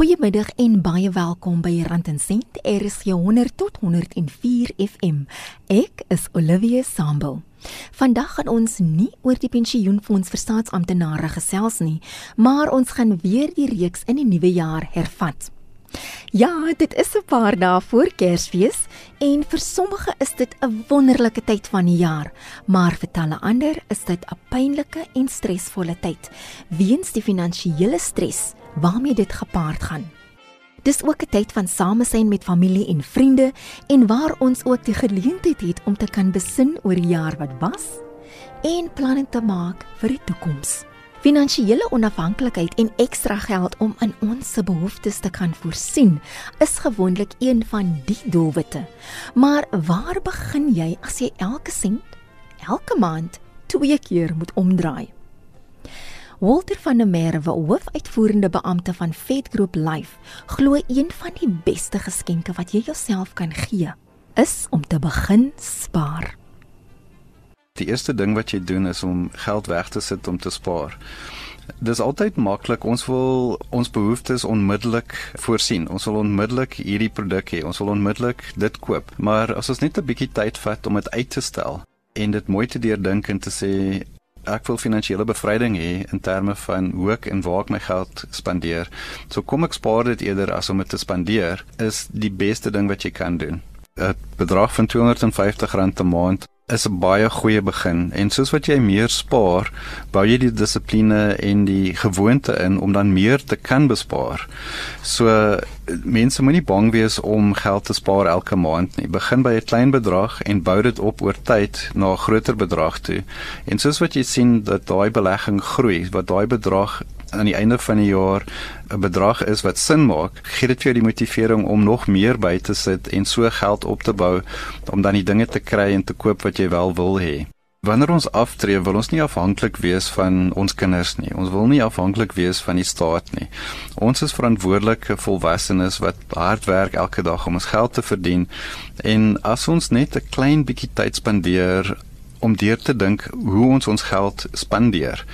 Goeiemiddag en baie welkom by Rand en Sent RSG 100 tot 104 FM. Ek is Olivia Sambul. Vandag gaan ons nie oor die pensioenfonds vir staatsamptenare gesels nie, maar ons gaan weer die reeks in die nuwe jaar hervat. Ja, dit is 'n paar dae voor Kersfees en vir sommige is dit 'n wonderlike tyd van die jaar, maar vir talle ander is dit 'n pynlike en stresvolle tyd weens die finansiële stres waarmee dit gepaard gaan. Dis ook 'n tyd van samesyn met familie en vriende en waar ons ook die geleentheid het om te kan besin oor die jaar wat was en planne te maak vir die toekoms. Finansiële onafhanklikheid en ekstra geld om in ons se behoeftes te kan voorsien is gewoonlik een van die doelwitte. Maar waar begin jy as jy elke sent elke maand twee keer moet omdraai? Walter van der Merwe, hoofuitvoerende beampte van Vet Group Life, glo een van die beste geskenke wat jy jouself kan gee, is om te begin spaar. Die eerste ding wat jy doen is om geld weg te sit om te spaar. Dis altyd maklik. Ons wil ons behoeftes onmiddellik voorsien. Ons wil onmiddellik hierdie produk hê. Ons wil onmiddellik dit koop. Maar as ons net 'n bietjie tyd vat om dit uit te stel en dit mooi te deurdink en te sê ek wil finansiële bevryding hê in terme van hoe ek en waar ek my geld spandeer. So kom ek spaar dit eerder as om dit te spandeer is die beste ding wat jy kan doen. 'n Bedrag van R250 'n maand is 'n baie goeie begin en soos wat jy meer spaar, bou jy die dissipline en die gewoonte in om dan meer te kan bespaar. So mense moenie bang wees om geld te spaar elke maand nie. Begin by 'n klein bedrag en bou dit op oor tyd na 'n groter bedrag toe. En soos wat jy sien dat daai belegging groei, wat daai bedrag aan die einde van die jaar 'n bedrag is wat sin maak, gee dit vir jou die motivering om nog meer by te sit en so geld op te bou om dan die dinge te kry en te koop wat jy wel wil hê. Wanneer ons aftree, wil ons nie afhanklik wees van ons kinders nie. Ons wil nie afhanklik wees van die staat nie. Ons is verantwoordelike volwassenes wat hard werk elke dag om ons geld te verdien en as ons net 'n klein bietjie tyd spandeer om deur te dink hoe ons ons geld spandeer.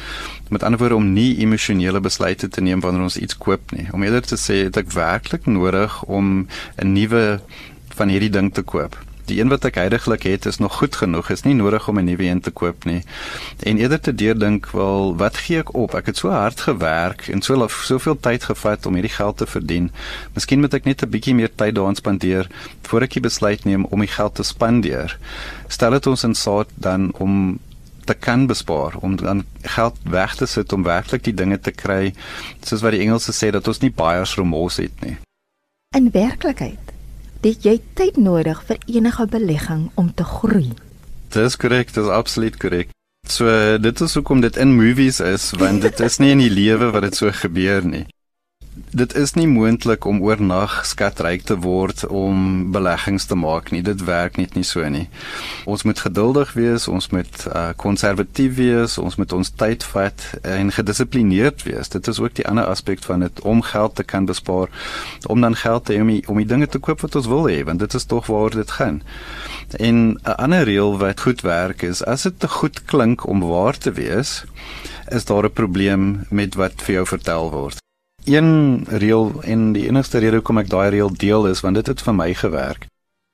Met ander woorde om nie emosionele besluite te neem wanneer ons iets koop nie. Om eerder te sê het ek werklik nodig om 'n nuwe van hierdie ding te koop. Die een wat ek heidaglik het is nog goed genoeg, is nie nodig om 'n nuwe een te koop nie. En eerder te deurdink, wel, wat gee ek op? Ek het so hard gewerk en so soveel tyd gevat om hierdie geld te verdien. Miskien moet ek net 'n bietjie meer tyd daaraan spandeer voor ek besluit neem om die geld te spandeer. Stel dit ons in staat dan om te kan bespaar om dan geld weg te sit om werklik die dinge te kry soos wat die Engelse sê dat ons nie buyers remorse het nie. In werklikheid het jy tyd nodig vir enige belegging om te groei. Dis korrek, dis absoluut korrek. So dit is hoekom dit in movies is, want dit is nie in die lewe wat dit so gebeur nie dit is nie moontlik om oornag skatryk te word om beleggings te maak nie. Dit werk net nie so nie. Ons moet geduldig wees, ons moet uh, konservatief uh, wees, ons moet ons tyd vat en gedissiplineerd wees. Dit is ook die ander aspek van dit om geld te kan bespaar om dan geld te hê om, om die dinge te koop wat ons wil hê, want dit is tog waar dit gaan. En 'n ander reël wat goed werk is as dit te goed klink om waar te wees, is daar 'n probleem met wat vir jou vertel word een reël en die enigste rede hoekom ek daai reël deel is want dit het vir my gewerk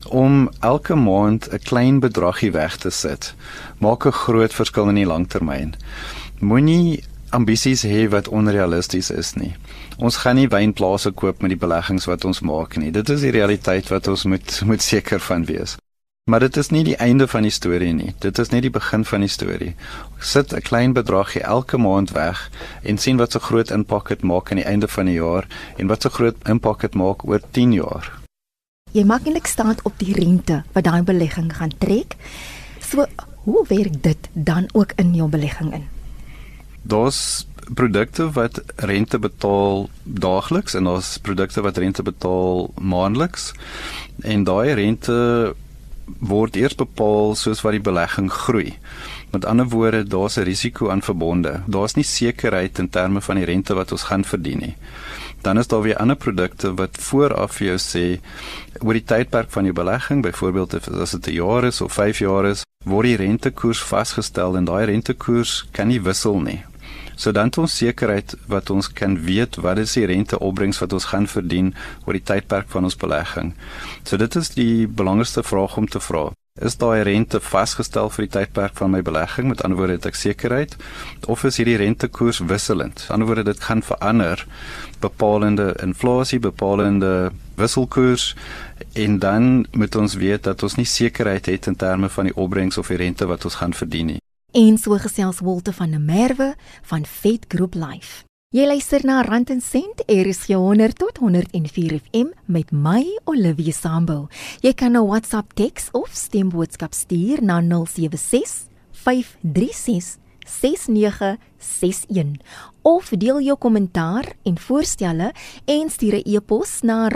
om elke maand 'n klein bedragie weg te sit. Maak 'n groot verskil in die langtermyn moenie ambisies hê wat onrealisties is nie. Ons gaan nie wynplase koop met die beleggings wat ons maak nie. Dit is die realiteit wat ons moet moet seker van wees Maar dit is nie die einde van die storie nie. Dit is net die begin van die storie. Sit 'n klein bedragie elke maand weg en sien wat so groot impak dit maak aan die einde van die jaar en wat so groot impak dit maak oor 10 jaar. Jy maak eintlik staan op die rente wat daai belegging gaan trek. So, hoe werk dit dan ook in jou belegging in? Daar's produkte wat rente betaal daagliks en daar's produkte wat rente betaal maandeliks. En daai rente word eers bepaal soos wat die belegging groei. Met ander woorde, daar's 'n risiko aan verbonde. Daar's nie sekerheid in terme van die rente wat ons gaan verdien nie. Dan is daar weer ander produkte wat vooraf vir jou sê oor die tydperk van jou belegging, byvoorbeeld as dit 'n jaar is of 5 jaar is, word die rentekoers vasgestel en daai rentekoers kan nie wissel nie. So dan het ons sekerheid wat ons kan weet wat is die renteopbrengs wat ons gaan verdien oor die tydperk van ons belegging. So dit is die belangrikste vraag om te vra. Is daai rente vasgestel vir die tydperk van my belegging? Met ander woorde, het ek sekerheid of is hierdie rentekoers wisselend? Aan die ander woorde, dit gaan verander bepalende inflasie, bepalende wisselkoers en dan moet ons weet dat ons nie sekerheid het in terme van die opbrengs of die rente wat ons gaan verdien nie. En so gesels Wolte van der Merwe van Vet Group Life. Jy luister na Rand en Sent, RSG 100 tot 104 FM met my Olivia Sambo. Jy kan 'n WhatsApp teks of stemboodskap stuur na 076 536 6961 of deel jou kommentaar en voorstelle en stuur 'n e-pos na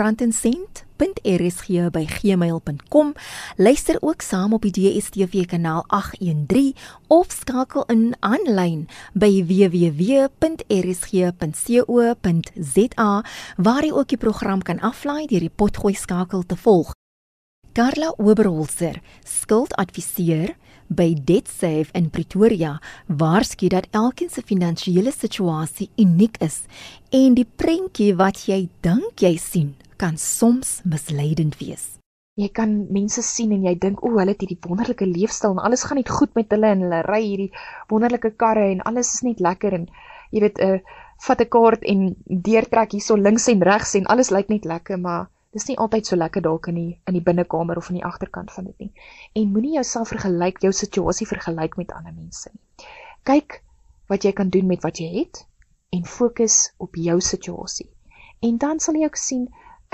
randencent.rsg@gmail.com. Luister ook saam op die DStv kanaal 813 of skakel in aanlyn by www.rsg.co.za waar jy ook die program kan aflaai deur die potgooi skakel te volg. Carla Oberholzer, skuldadviseur by DebtSafe in Pretoria, waarsku dat elkeen se finansiële situasie uniek is en die prentjie wat jy dink jy sien, kan soms misleidend wees. Jy kan mense sien en jy dink o, hulle het hierdie wonderlike leefstyl en alles gaan net goed met hulle en hulle ry hierdie wonderlike karre en alles is net lekker en jy weet 'n uh, eh, vat 'n kaart en deurtrek hierso links en regs en alles lyk net lekker, maar dis nie altyd so lekker dalk in die in die binnekamer of in die agterkant van dit nie. En moenie jouself vergelyk, jou situasie vergelyk met ander mense nie. Kyk wat jy kan doen met wat jy het en fokus op jou situasie. En dan sal jy ook sien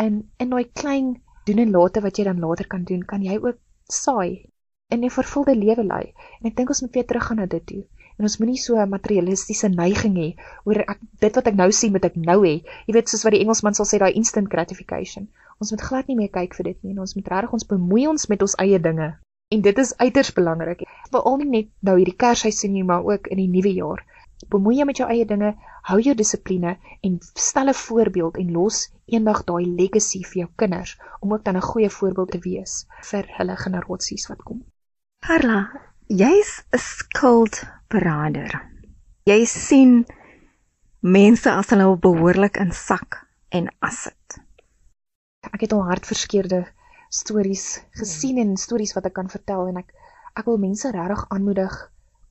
in in daai klein doen en late wat jy dan later kan doen, kan jy ook saai in 'n vervulde lewe lei. En ek dink ons moet weer teruggaan na dit toe en ons moenie so 'n materialistiese neiging hê oor ek dit wat ek nou sien moet ek nou hê. Jy weet soos wat die Engelsman sal sê daai instant gratification. Ons moet glad nie meer kyk vir dit nie en ons moet regtig ons bemoei ons met ons eie dinge. En dit is uiters belangrik. Veral nie net nou hierdie Kersseisoen nie, maar ook in die nuwe jaar. Bemoei jou met jou eie dinge, hou jou dissipline en stel 'n voorbeeld en los eendag daai legacy vir jou kinders om ook dan 'n goeie voorbeeld te wees vir hulle generasies wat kom. Carla, jy's 'n skuld berader. Jy sien mense as hulle behoorlik in sak en asit. Ek het al hartverskeurde stories gesien en stories wat ek kan vertel en ek ek wil mense regtig aanmoedig.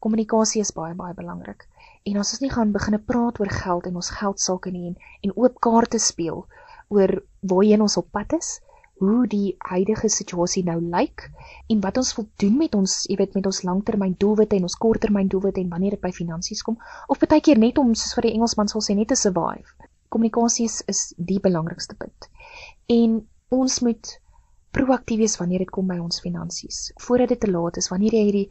Kommunikasie is baie baie belangrik. En as ons nie gaan begine praat oor geld en ons geld sake nie en, en oop kaarte speel oor waarheen ons op pad is, hoe die huidige situasie nou lyk en wat ons wil doen met ons, jy weet, met ons langtermyn doelwitte en ons korttermyn doelwitte en wanneer dit by finansies kom of baie keer net om soos wat die Engelsman sal sê net te survive. Kommunikasie is, is die belangrikste punt. En ons moet proaktief wees wanneer dit kom by ons finansies. Voordat dit te laat is, wanneer jy hierdie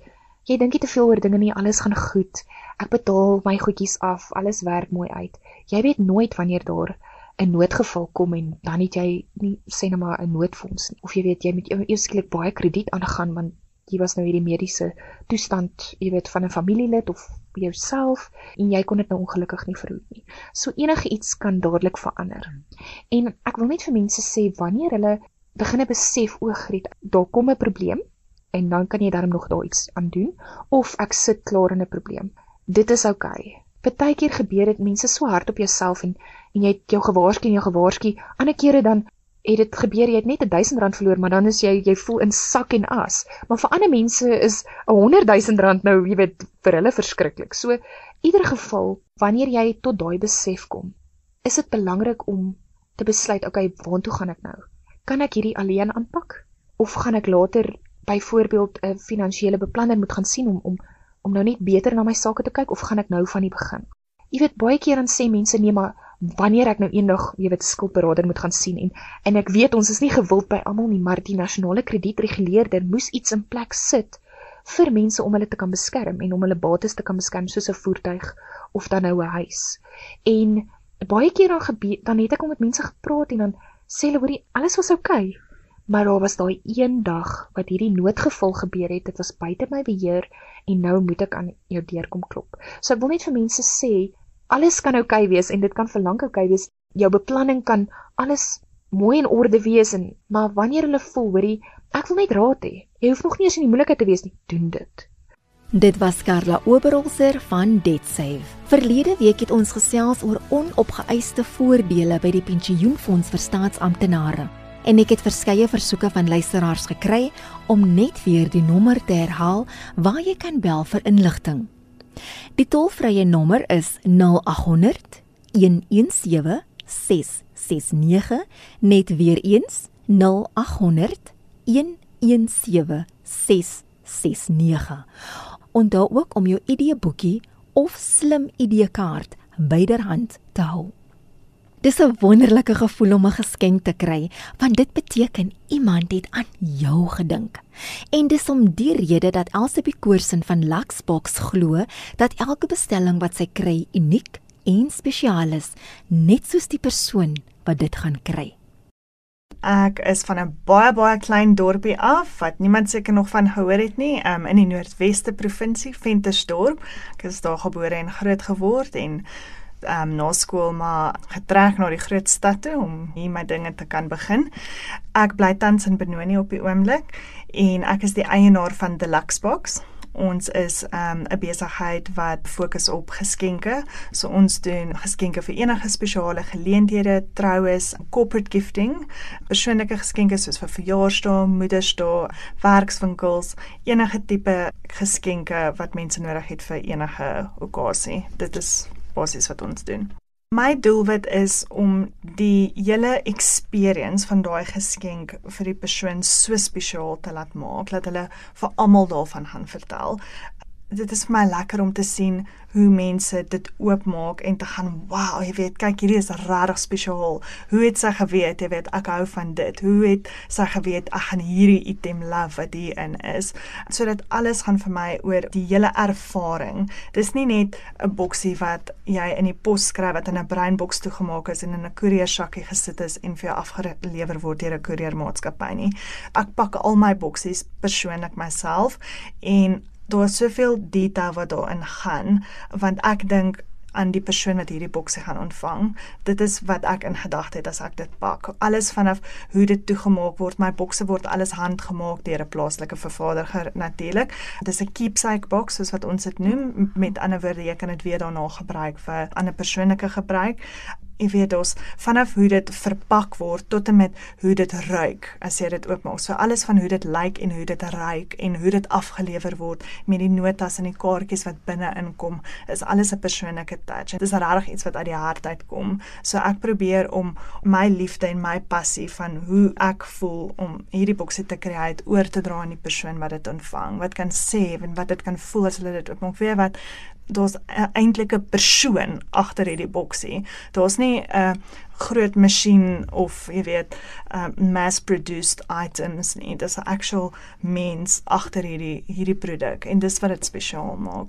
jy dink jy te veel oor dinge nie, alles gaan goed. Ek betaal my goedjies af, alles werk mooi uit. Jy weet nooit wanneer daar 'n noodgeval kom en dan het jy nie sê net maar 'n noodfonds nie of jy weet jy moet eersklik baie krediet aangaan want jy was nou hierdie mediese toestand jy weet van 'n familielid of jouself en jy kon dit nou ongelukkig nie verhoed nie. So enige iets kan dadelik verander. En ek wil net vir mense sê wanneer hulle begine besef o, griet, daar kom 'n probleem en dan kan jy darm nog daar iets aan doen of ek sit klaar in 'n probleem. Dit is oukei. Okay. Partykeer gebeur dit mense so hard op jouself en en jy het jou gewaarsku en jou gewaarsku. Ander kere dan het dit gebeur jy het net 'n 1000 rand verloor, maar dan is jy jy voel in sak en as. Maar vir ander mense is 'n 100 000 rand nou, jy weet, vir hulle verskriklik. So, ieder geval, wanneer jy tot daai besef kom, is dit belangrik om te besluit, okay, waartoe gaan ek nou? Kan ek hierdie alleen aanpak of gaan ek later byvoorbeeld 'n finansiële beplanner moet gaan sien om om om nou net beter na my sake te kyk of gaan ek nou van die begin? Jy weet baie keer dan sê mense nee maar wanneer ek nou eendag, jy weet, skuldberader moet gaan sien en en ek weet ons is nie gewild by almal nie, maar die nasionale kredietreguleerder moes iets in plek sit vir mense om hulle te kan beskerm en om hulle bates te kan beskerm soos 'n voertuig of dan nou 'n huis. En baie keer dan gebeur dan het ek om met mense gepraat en dan sê hulle hoorie alles was oukei. Okay, maar daar was daai een dag wat hierdie noodgeval gebeur het. Dit was buite my beheer en nou moet ek aan jou deur kom klop. So ek wil net vir mense sê alles kan oukei okay wees en dit kan vir lank oukei okay wees. Jou beplanning kan alles mooi in orde wees en maar wanneer hulle voel, hoorie, ek wil net raad hê. Jy hoef nog nie eens in die moeilikheid te wees nie. Doen dit. Dit was Karla Oberholzer van DebtSave. Verlede week het ons gesels oor onopgeëiste voordele by die pensioenfonds vir staatsamptenare. En ek het verskeie versoeke van luisteraars gekry om net weer die nommer te herhaal waar jy kan bel vir inligting. Die tolvrye nommer is 0800 117 669 net weer eens 0800 117 669 Onthou ook om jou ID-boekie of slim ID-kaart byderhand te hou. Dis 'n wonderlike gevoel om 'n geskenk te kry, want dit beteken iemand het aan jou gedink. En dis om die rede dat Elsabie Koorsen van Luxbox glo dat elke bestelling wat sy kry uniek en spesiaal is, net soos die persoon wat dit gaan kry. Ek is van 'n baie baie klein dorpie af wat niemand seker nog van gehoor het nie, um, in die Noordweste provinsie, Ventersdorp. Ek is daar gebore en groot geword en um, na skool maar getrek na die groot stad toe om hier my dinge te kan begin. Ek bly tans in Benoni op die oomblik en ek is die eienaar van Deluxe Box. Ons is um, 'n um, besigheid wat fokus op geskenke. So ons doen geskenke vir enige spesiale geleenthede, troues, corporate gifting, persoonlike geskenke soos vir verjaarsdae, moedersdae, werkswinkels, enige tipe geskenke wat mense nodig het vir enige okasie. Dit is basies wat ons doen. My doelwit is om die hele experience van daai geskenk vir die persoon so spesiaal te laat maak dat hulle vir almal daarvan gaan vertel dit is vir my lekker om te sien hoe mense dit oopmaak en te gaan wow jy weet kyk hierdie is regtig spesiaal. Hoe het sy geweet? Jy weet ek hou van dit. Hoe het sy geweet ek gaan hierdie item love wat hier in is sodat alles gaan vir my oor die hele ervaring. Dis nie net 'n boksie wat jy in die pos skryf wat in 'n breinboks toegemaak is en in 'n koeriersakkie gesit is en vir jou afgelewer word deur 'n koeriermaatskappy nie. Ek pak al my boksies persoonlik myself en daar's soveel detail wat daarin gaan want ek dink aan die persoon wat hierdie bokse gaan ontvang. Dit is wat ek in gedagte het as ek dit pak. Alles vanaf hoe dit toegemaak word. My bokse word alles handgemaak deur 'n plaaslike vervaardiger natuurlik. Dit is 'n keepsake box soos wat ons dit noem. Met ander woorde, jy kan dit weer daarna gebruik vir ander persoonlike gebruik jy weet ons vanaf hoe dit verpak word tot en met hoe dit ruik as jy dit oopmaak. So alles van hoe dit lyk en hoe dit ruik en hoe dit afgelewer word met die notas en die kaartjies wat binne inkom, is alles 'n persoonlike touch. Dit is regtig iets wat uit die hart uitkom. So ek probeer om my liefde en my passie van hoe ek voel om hierdie boksie te create oor te dra aan die persoon wat dit ontvang. Wat kan sê en wat dit kan voel as hulle dit oopmaak. Weet wat daar's eintlik 'n persoon agter hierdie boksie. Daar's nie 'n groot masjien of jy weet, uh, mass-produced items nie. Dis 'n actual mens agter hierdie hierdie produk en dis wat dit spesiaal maak.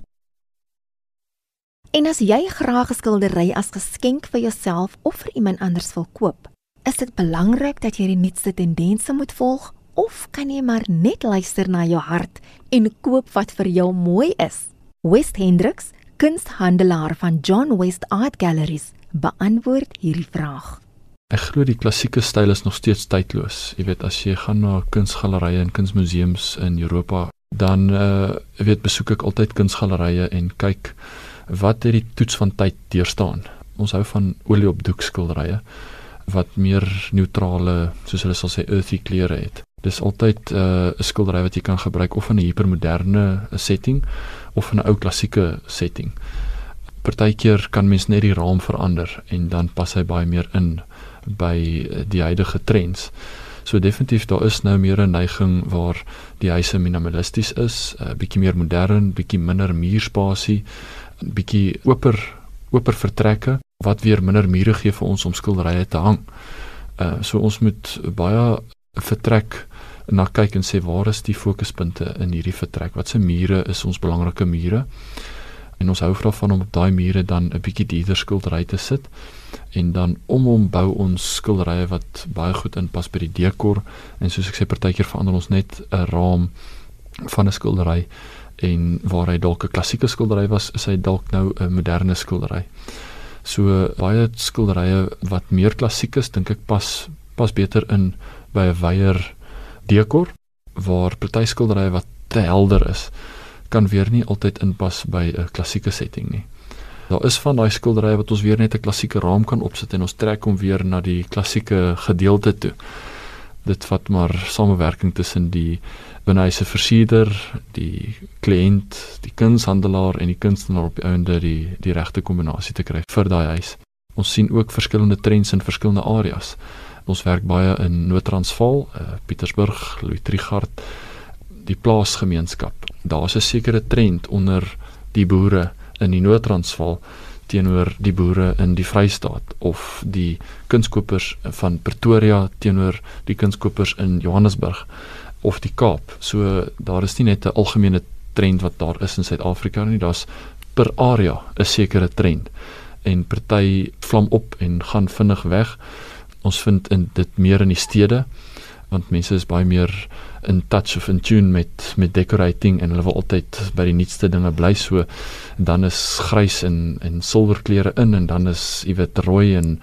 En as jy graag 'n skildery as geskenk vir jouself of vir iemand anders wil koop, is dit belangrik dat jy die nuutste tendense moet volg of kan jy maar net luister na jou hart en koop wat vir jou mooi is? West Hendricks, kunsthandelaar van John West Art Galleries, beantwoord hierdie vraag. Ek glo die klassieke styl is nog steeds tydloos. Jy weet as jy gaan na kunsgalerye en kunsmuseums in Europa, dan uh weet besoek ek altyd kunsgalerye en kyk wat het die toets van tyd deurstaan. Ons hou van olie op doek skilderye wat meer neutrale, soos hulle sal sê, earthy kleure het. Dis altyd uh, 'n uh, skildery wat jy kan gebruik of in 'n hipermoderne setting of in 'n ou klassieke setting. Partykeer kan mens net die raam verander en dan pas hy baie meer in by uh, die huidige trends. So definitief daar is nou meer 'n neiging waar die huise minimalisties is, 'n uh, bietjie meer modern, bietjie minder muurspasie, bietjie oper oper vertrekke wat weer minder mure gee vir ons om skilderye te hang. Uh so ons moet baie vertrek na kyk en sê waar is die fokuspunte in hierdie vertrek? Watse mure is ons belangrike mure? En ons hou daarvan om op daai mure dan 'n bietjie dieper skildery te sit en dan om hom bou ons skilderye wat baie goed inpas by die dekor en soos ek sê partykeer verander ons net 'n raam van 'n skildery en waar hy dalk 'n klassieke skildery was, is hy dalk nou 'n moderne skildery. So baie skilderye wat meer klassiek is, dink ek pas pas beter in by 'n wyeer dekor waar party skilderye wat te helder is kan weer nie altyd inpas by 'n klassieke setting nie. Daar is van daai skilderye wat ons weer net 'n klassieke raam kan opsit en ons trek hom weer na die klassieke gedeelte toe. Dit vat maar samewerking tussen die binnehuise versierder, die kliënt, die kunshandelaar en die kunstenaar op die einde die die regte kombinasie te kry vir daai huis. Ons sien ook verskillende trends in verskillende areas. Ons werk baie in Noord-Transvaal, uh, Pietersburg, Louis Trichardt, die plaasgemeenskap. Daar's 'n sekere trend onder die boere in die Noord-Transvaal teenoor die boere in die Vrystaat of die kunskopers van Pretoria teenoor die kunskopers in Johannesburg of die Kaap. So daar is nie net 'n algemene trend wat daar is in Suid-Afrika nie, daar's per area 'n sekere trend en party vlam op en gaan vinnig weg ons vind in dit meer in die stede want mense is baie meer in touch of in tune met met decorating en hulle wil altyd by die nuutste dinge bly. So dan is grys en en silwerkleure in en dan is weet rooi en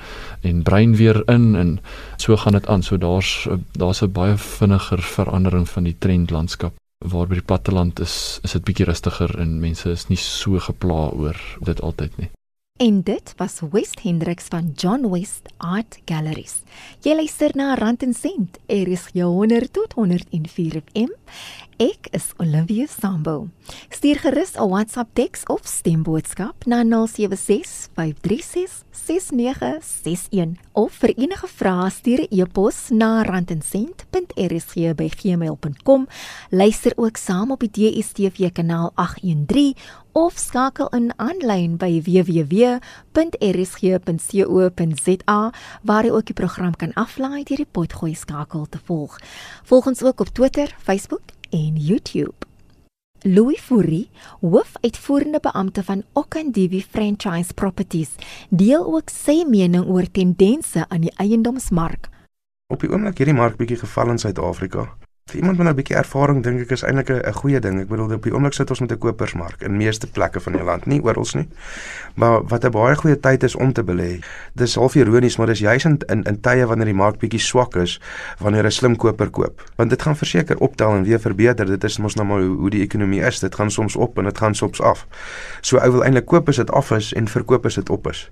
en bruin weer in en so gaan dit aan. So daar's daar's 'n baie vinniger verandering van die trendlandskap. Waar by die platteland is is dit bietjie rustiger en mense is nie so gepla oor dit altyd nie En dit was West Hendricks van John West Art Galleries. Jy luister na Rand en Sent. Er is jou 100 tot 104 FM. Ek is Olivia Sambo. Stuur gerus 'n WhatsApp teks of stemboodskap na 0765366961 of vir enige vrae stuur 'n e-pos na randensent.rsg@gmail.com. Luister ook saam op die DStv kanaal 813 of skakel in aanlyn by www.rsg.co.za waar jy ook die program kan aflaai deur die potgooi skakel te volg. Volg ons ook op Twitter, Facebook en YouTube. Louis Fourie, hoofuitvoerende beampte van Okandivi Franchise Properties, deel ook sy mening oor tendense aan die eiendomsmark. Op die oomblik hierdie mark bietjie geval in Suid-Afrika vir iemand met 'n bietjie ervaring dink ek is eintlik 'n goeie ding. Ek bedoel op die oomblik sit ons met 'n kopersmark in meeste plekke van die land, nie oral nie. Maar wat 'n baie goeie tyd is om te belê. Dis half ironies, maar dis juis in in, in tye wanneer die mark bietjie swak is, wanneer 'n slim koper koop. Want dit gaan verseker optel en weer verbeter. Dit is mos nou maar hoe, hoe die ekonomie is. Dit gaan soms op en dit gaan soms af. So ou wil eintlik koop as dit af is en verkoop as dit op is.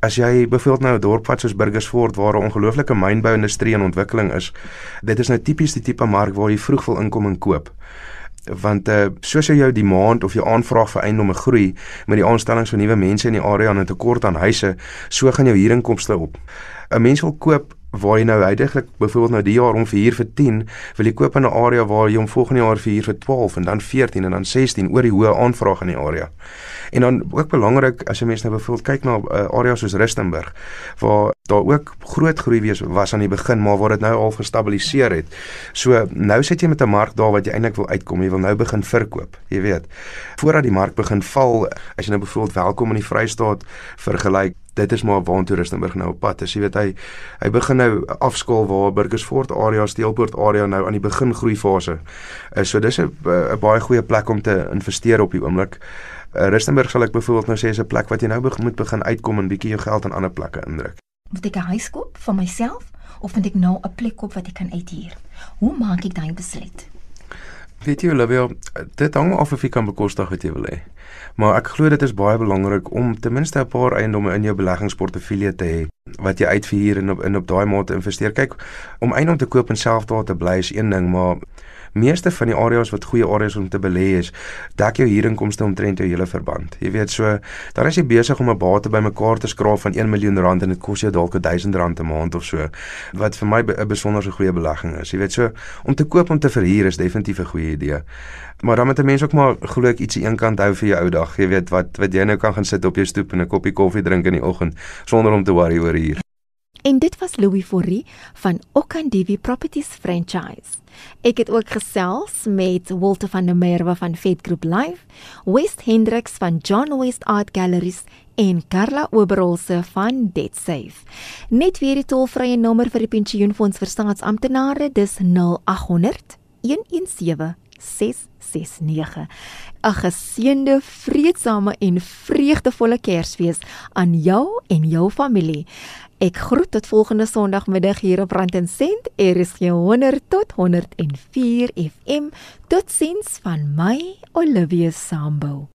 As jy byvoorbeeld nou 'n dorp vat soos Burgersfort waar 'n ongelooflike mynbou-industrie in ontwikkeling is, dit is nou tipies die tipe mark waar jy vroeg wil inkom en koop. Want uh soos jy jou demand of jou aanvraag vir eiendomme groei met die aanstellings van nuwe mense in die area en 'n tekort aan huise, so gaan jou huurinkomste op. 'n Mens wil koop waar jy nou heidaglik byvoorbeeld nou die jaar om vir huur vir 10, wil jy koop in 'n area waar jy hom volgende jaar vir huur vir 12 en dan 14 en dan 16 oor die hoë aanvraag in die area. En dan ook belangrik as jy mense nou byvoorbeeld kyk na uh, areas soos Rustenburg waar daar ook groot groei wees was aan die begin maar waar dit nou al gestabiliseer het. So nou sit jy met 'n mark daar wat jy eintlik wil uitkom. Jy wil nou begin verkoop, jy weet. Voordat die mark begin val, as jy nou byvoorbeeld welkom in die Vrystaat vergelyk Dit is maar waar Rustenburg nou op pad is. Jy weet hy hy begin nou afskaal waar Burgersfort area, Steelpoort area nou aan die begin groei fase. Uh, so dis 'n baie goeie plek om te investeer op die oomblik. Uh, Rustenburg sal ek byvoorbeeld nou sê is 'n plek wat jy nou be moet begin uitkom en bietjie jou geld aan ander plekke indruk. Moet ek 'n huis koop vir myself of moet ek nou 'n plek koop wat ek kan uithuur? Hoe maak ek daai besluit? Weet jy Olivia, dit hang af of jy kan bekostig wat jy wil hê. Maar ek glo dit is baie belangrik om ten minste 'n paar eiendomme in jou beleggingsportefeulje te hê wat jy uitvier en op in op daai mate investeer. Kyk, om eiendom te koop en self daar te bly is een ding, maar meeste van die areas wat goeie areas om te belê is, dek jou huurinkomste omtrent jou hele verband. Jy weet so, dan is jy besig om 'n bate bymekaar te skraap van 1 miljoen rand en dit kos jou dalk 1000 rand 'n maand of so, wat vir my 'n besonderse goeie belegging is. Jy weet so, om te koop om te verhuur is definitief 'n goeie idee. Maar dan moet 'n mens ook maar glo ek ietsie eenkant hou vir jou ou dag. Jy weet wat wat jy nou kan gaan sit op jou stoep en 'n koppie koffie drink in die oggend sonder om te worry oor huur. En dit was Louis Fourie van Okandivi Properties Franchise. Ek het ook gesels met Walter van der Merwe van Vet Group Live, West Hendricks van John West Art Galleries en Carla Oberholse van Debt Safe. Net weer die tolvrye nommer vir die pensioenfonds vir staatsamptenare, dis 0800 117 669. 'n Geseënde, vreedsame en vreugdevolle Kersfees aan jou en jou familie. Ek groet tot volgende Sondagmiddag hier op Rand en Sent. Er is 100 tot 104 FM. Totsiens van my Olivia Sambo.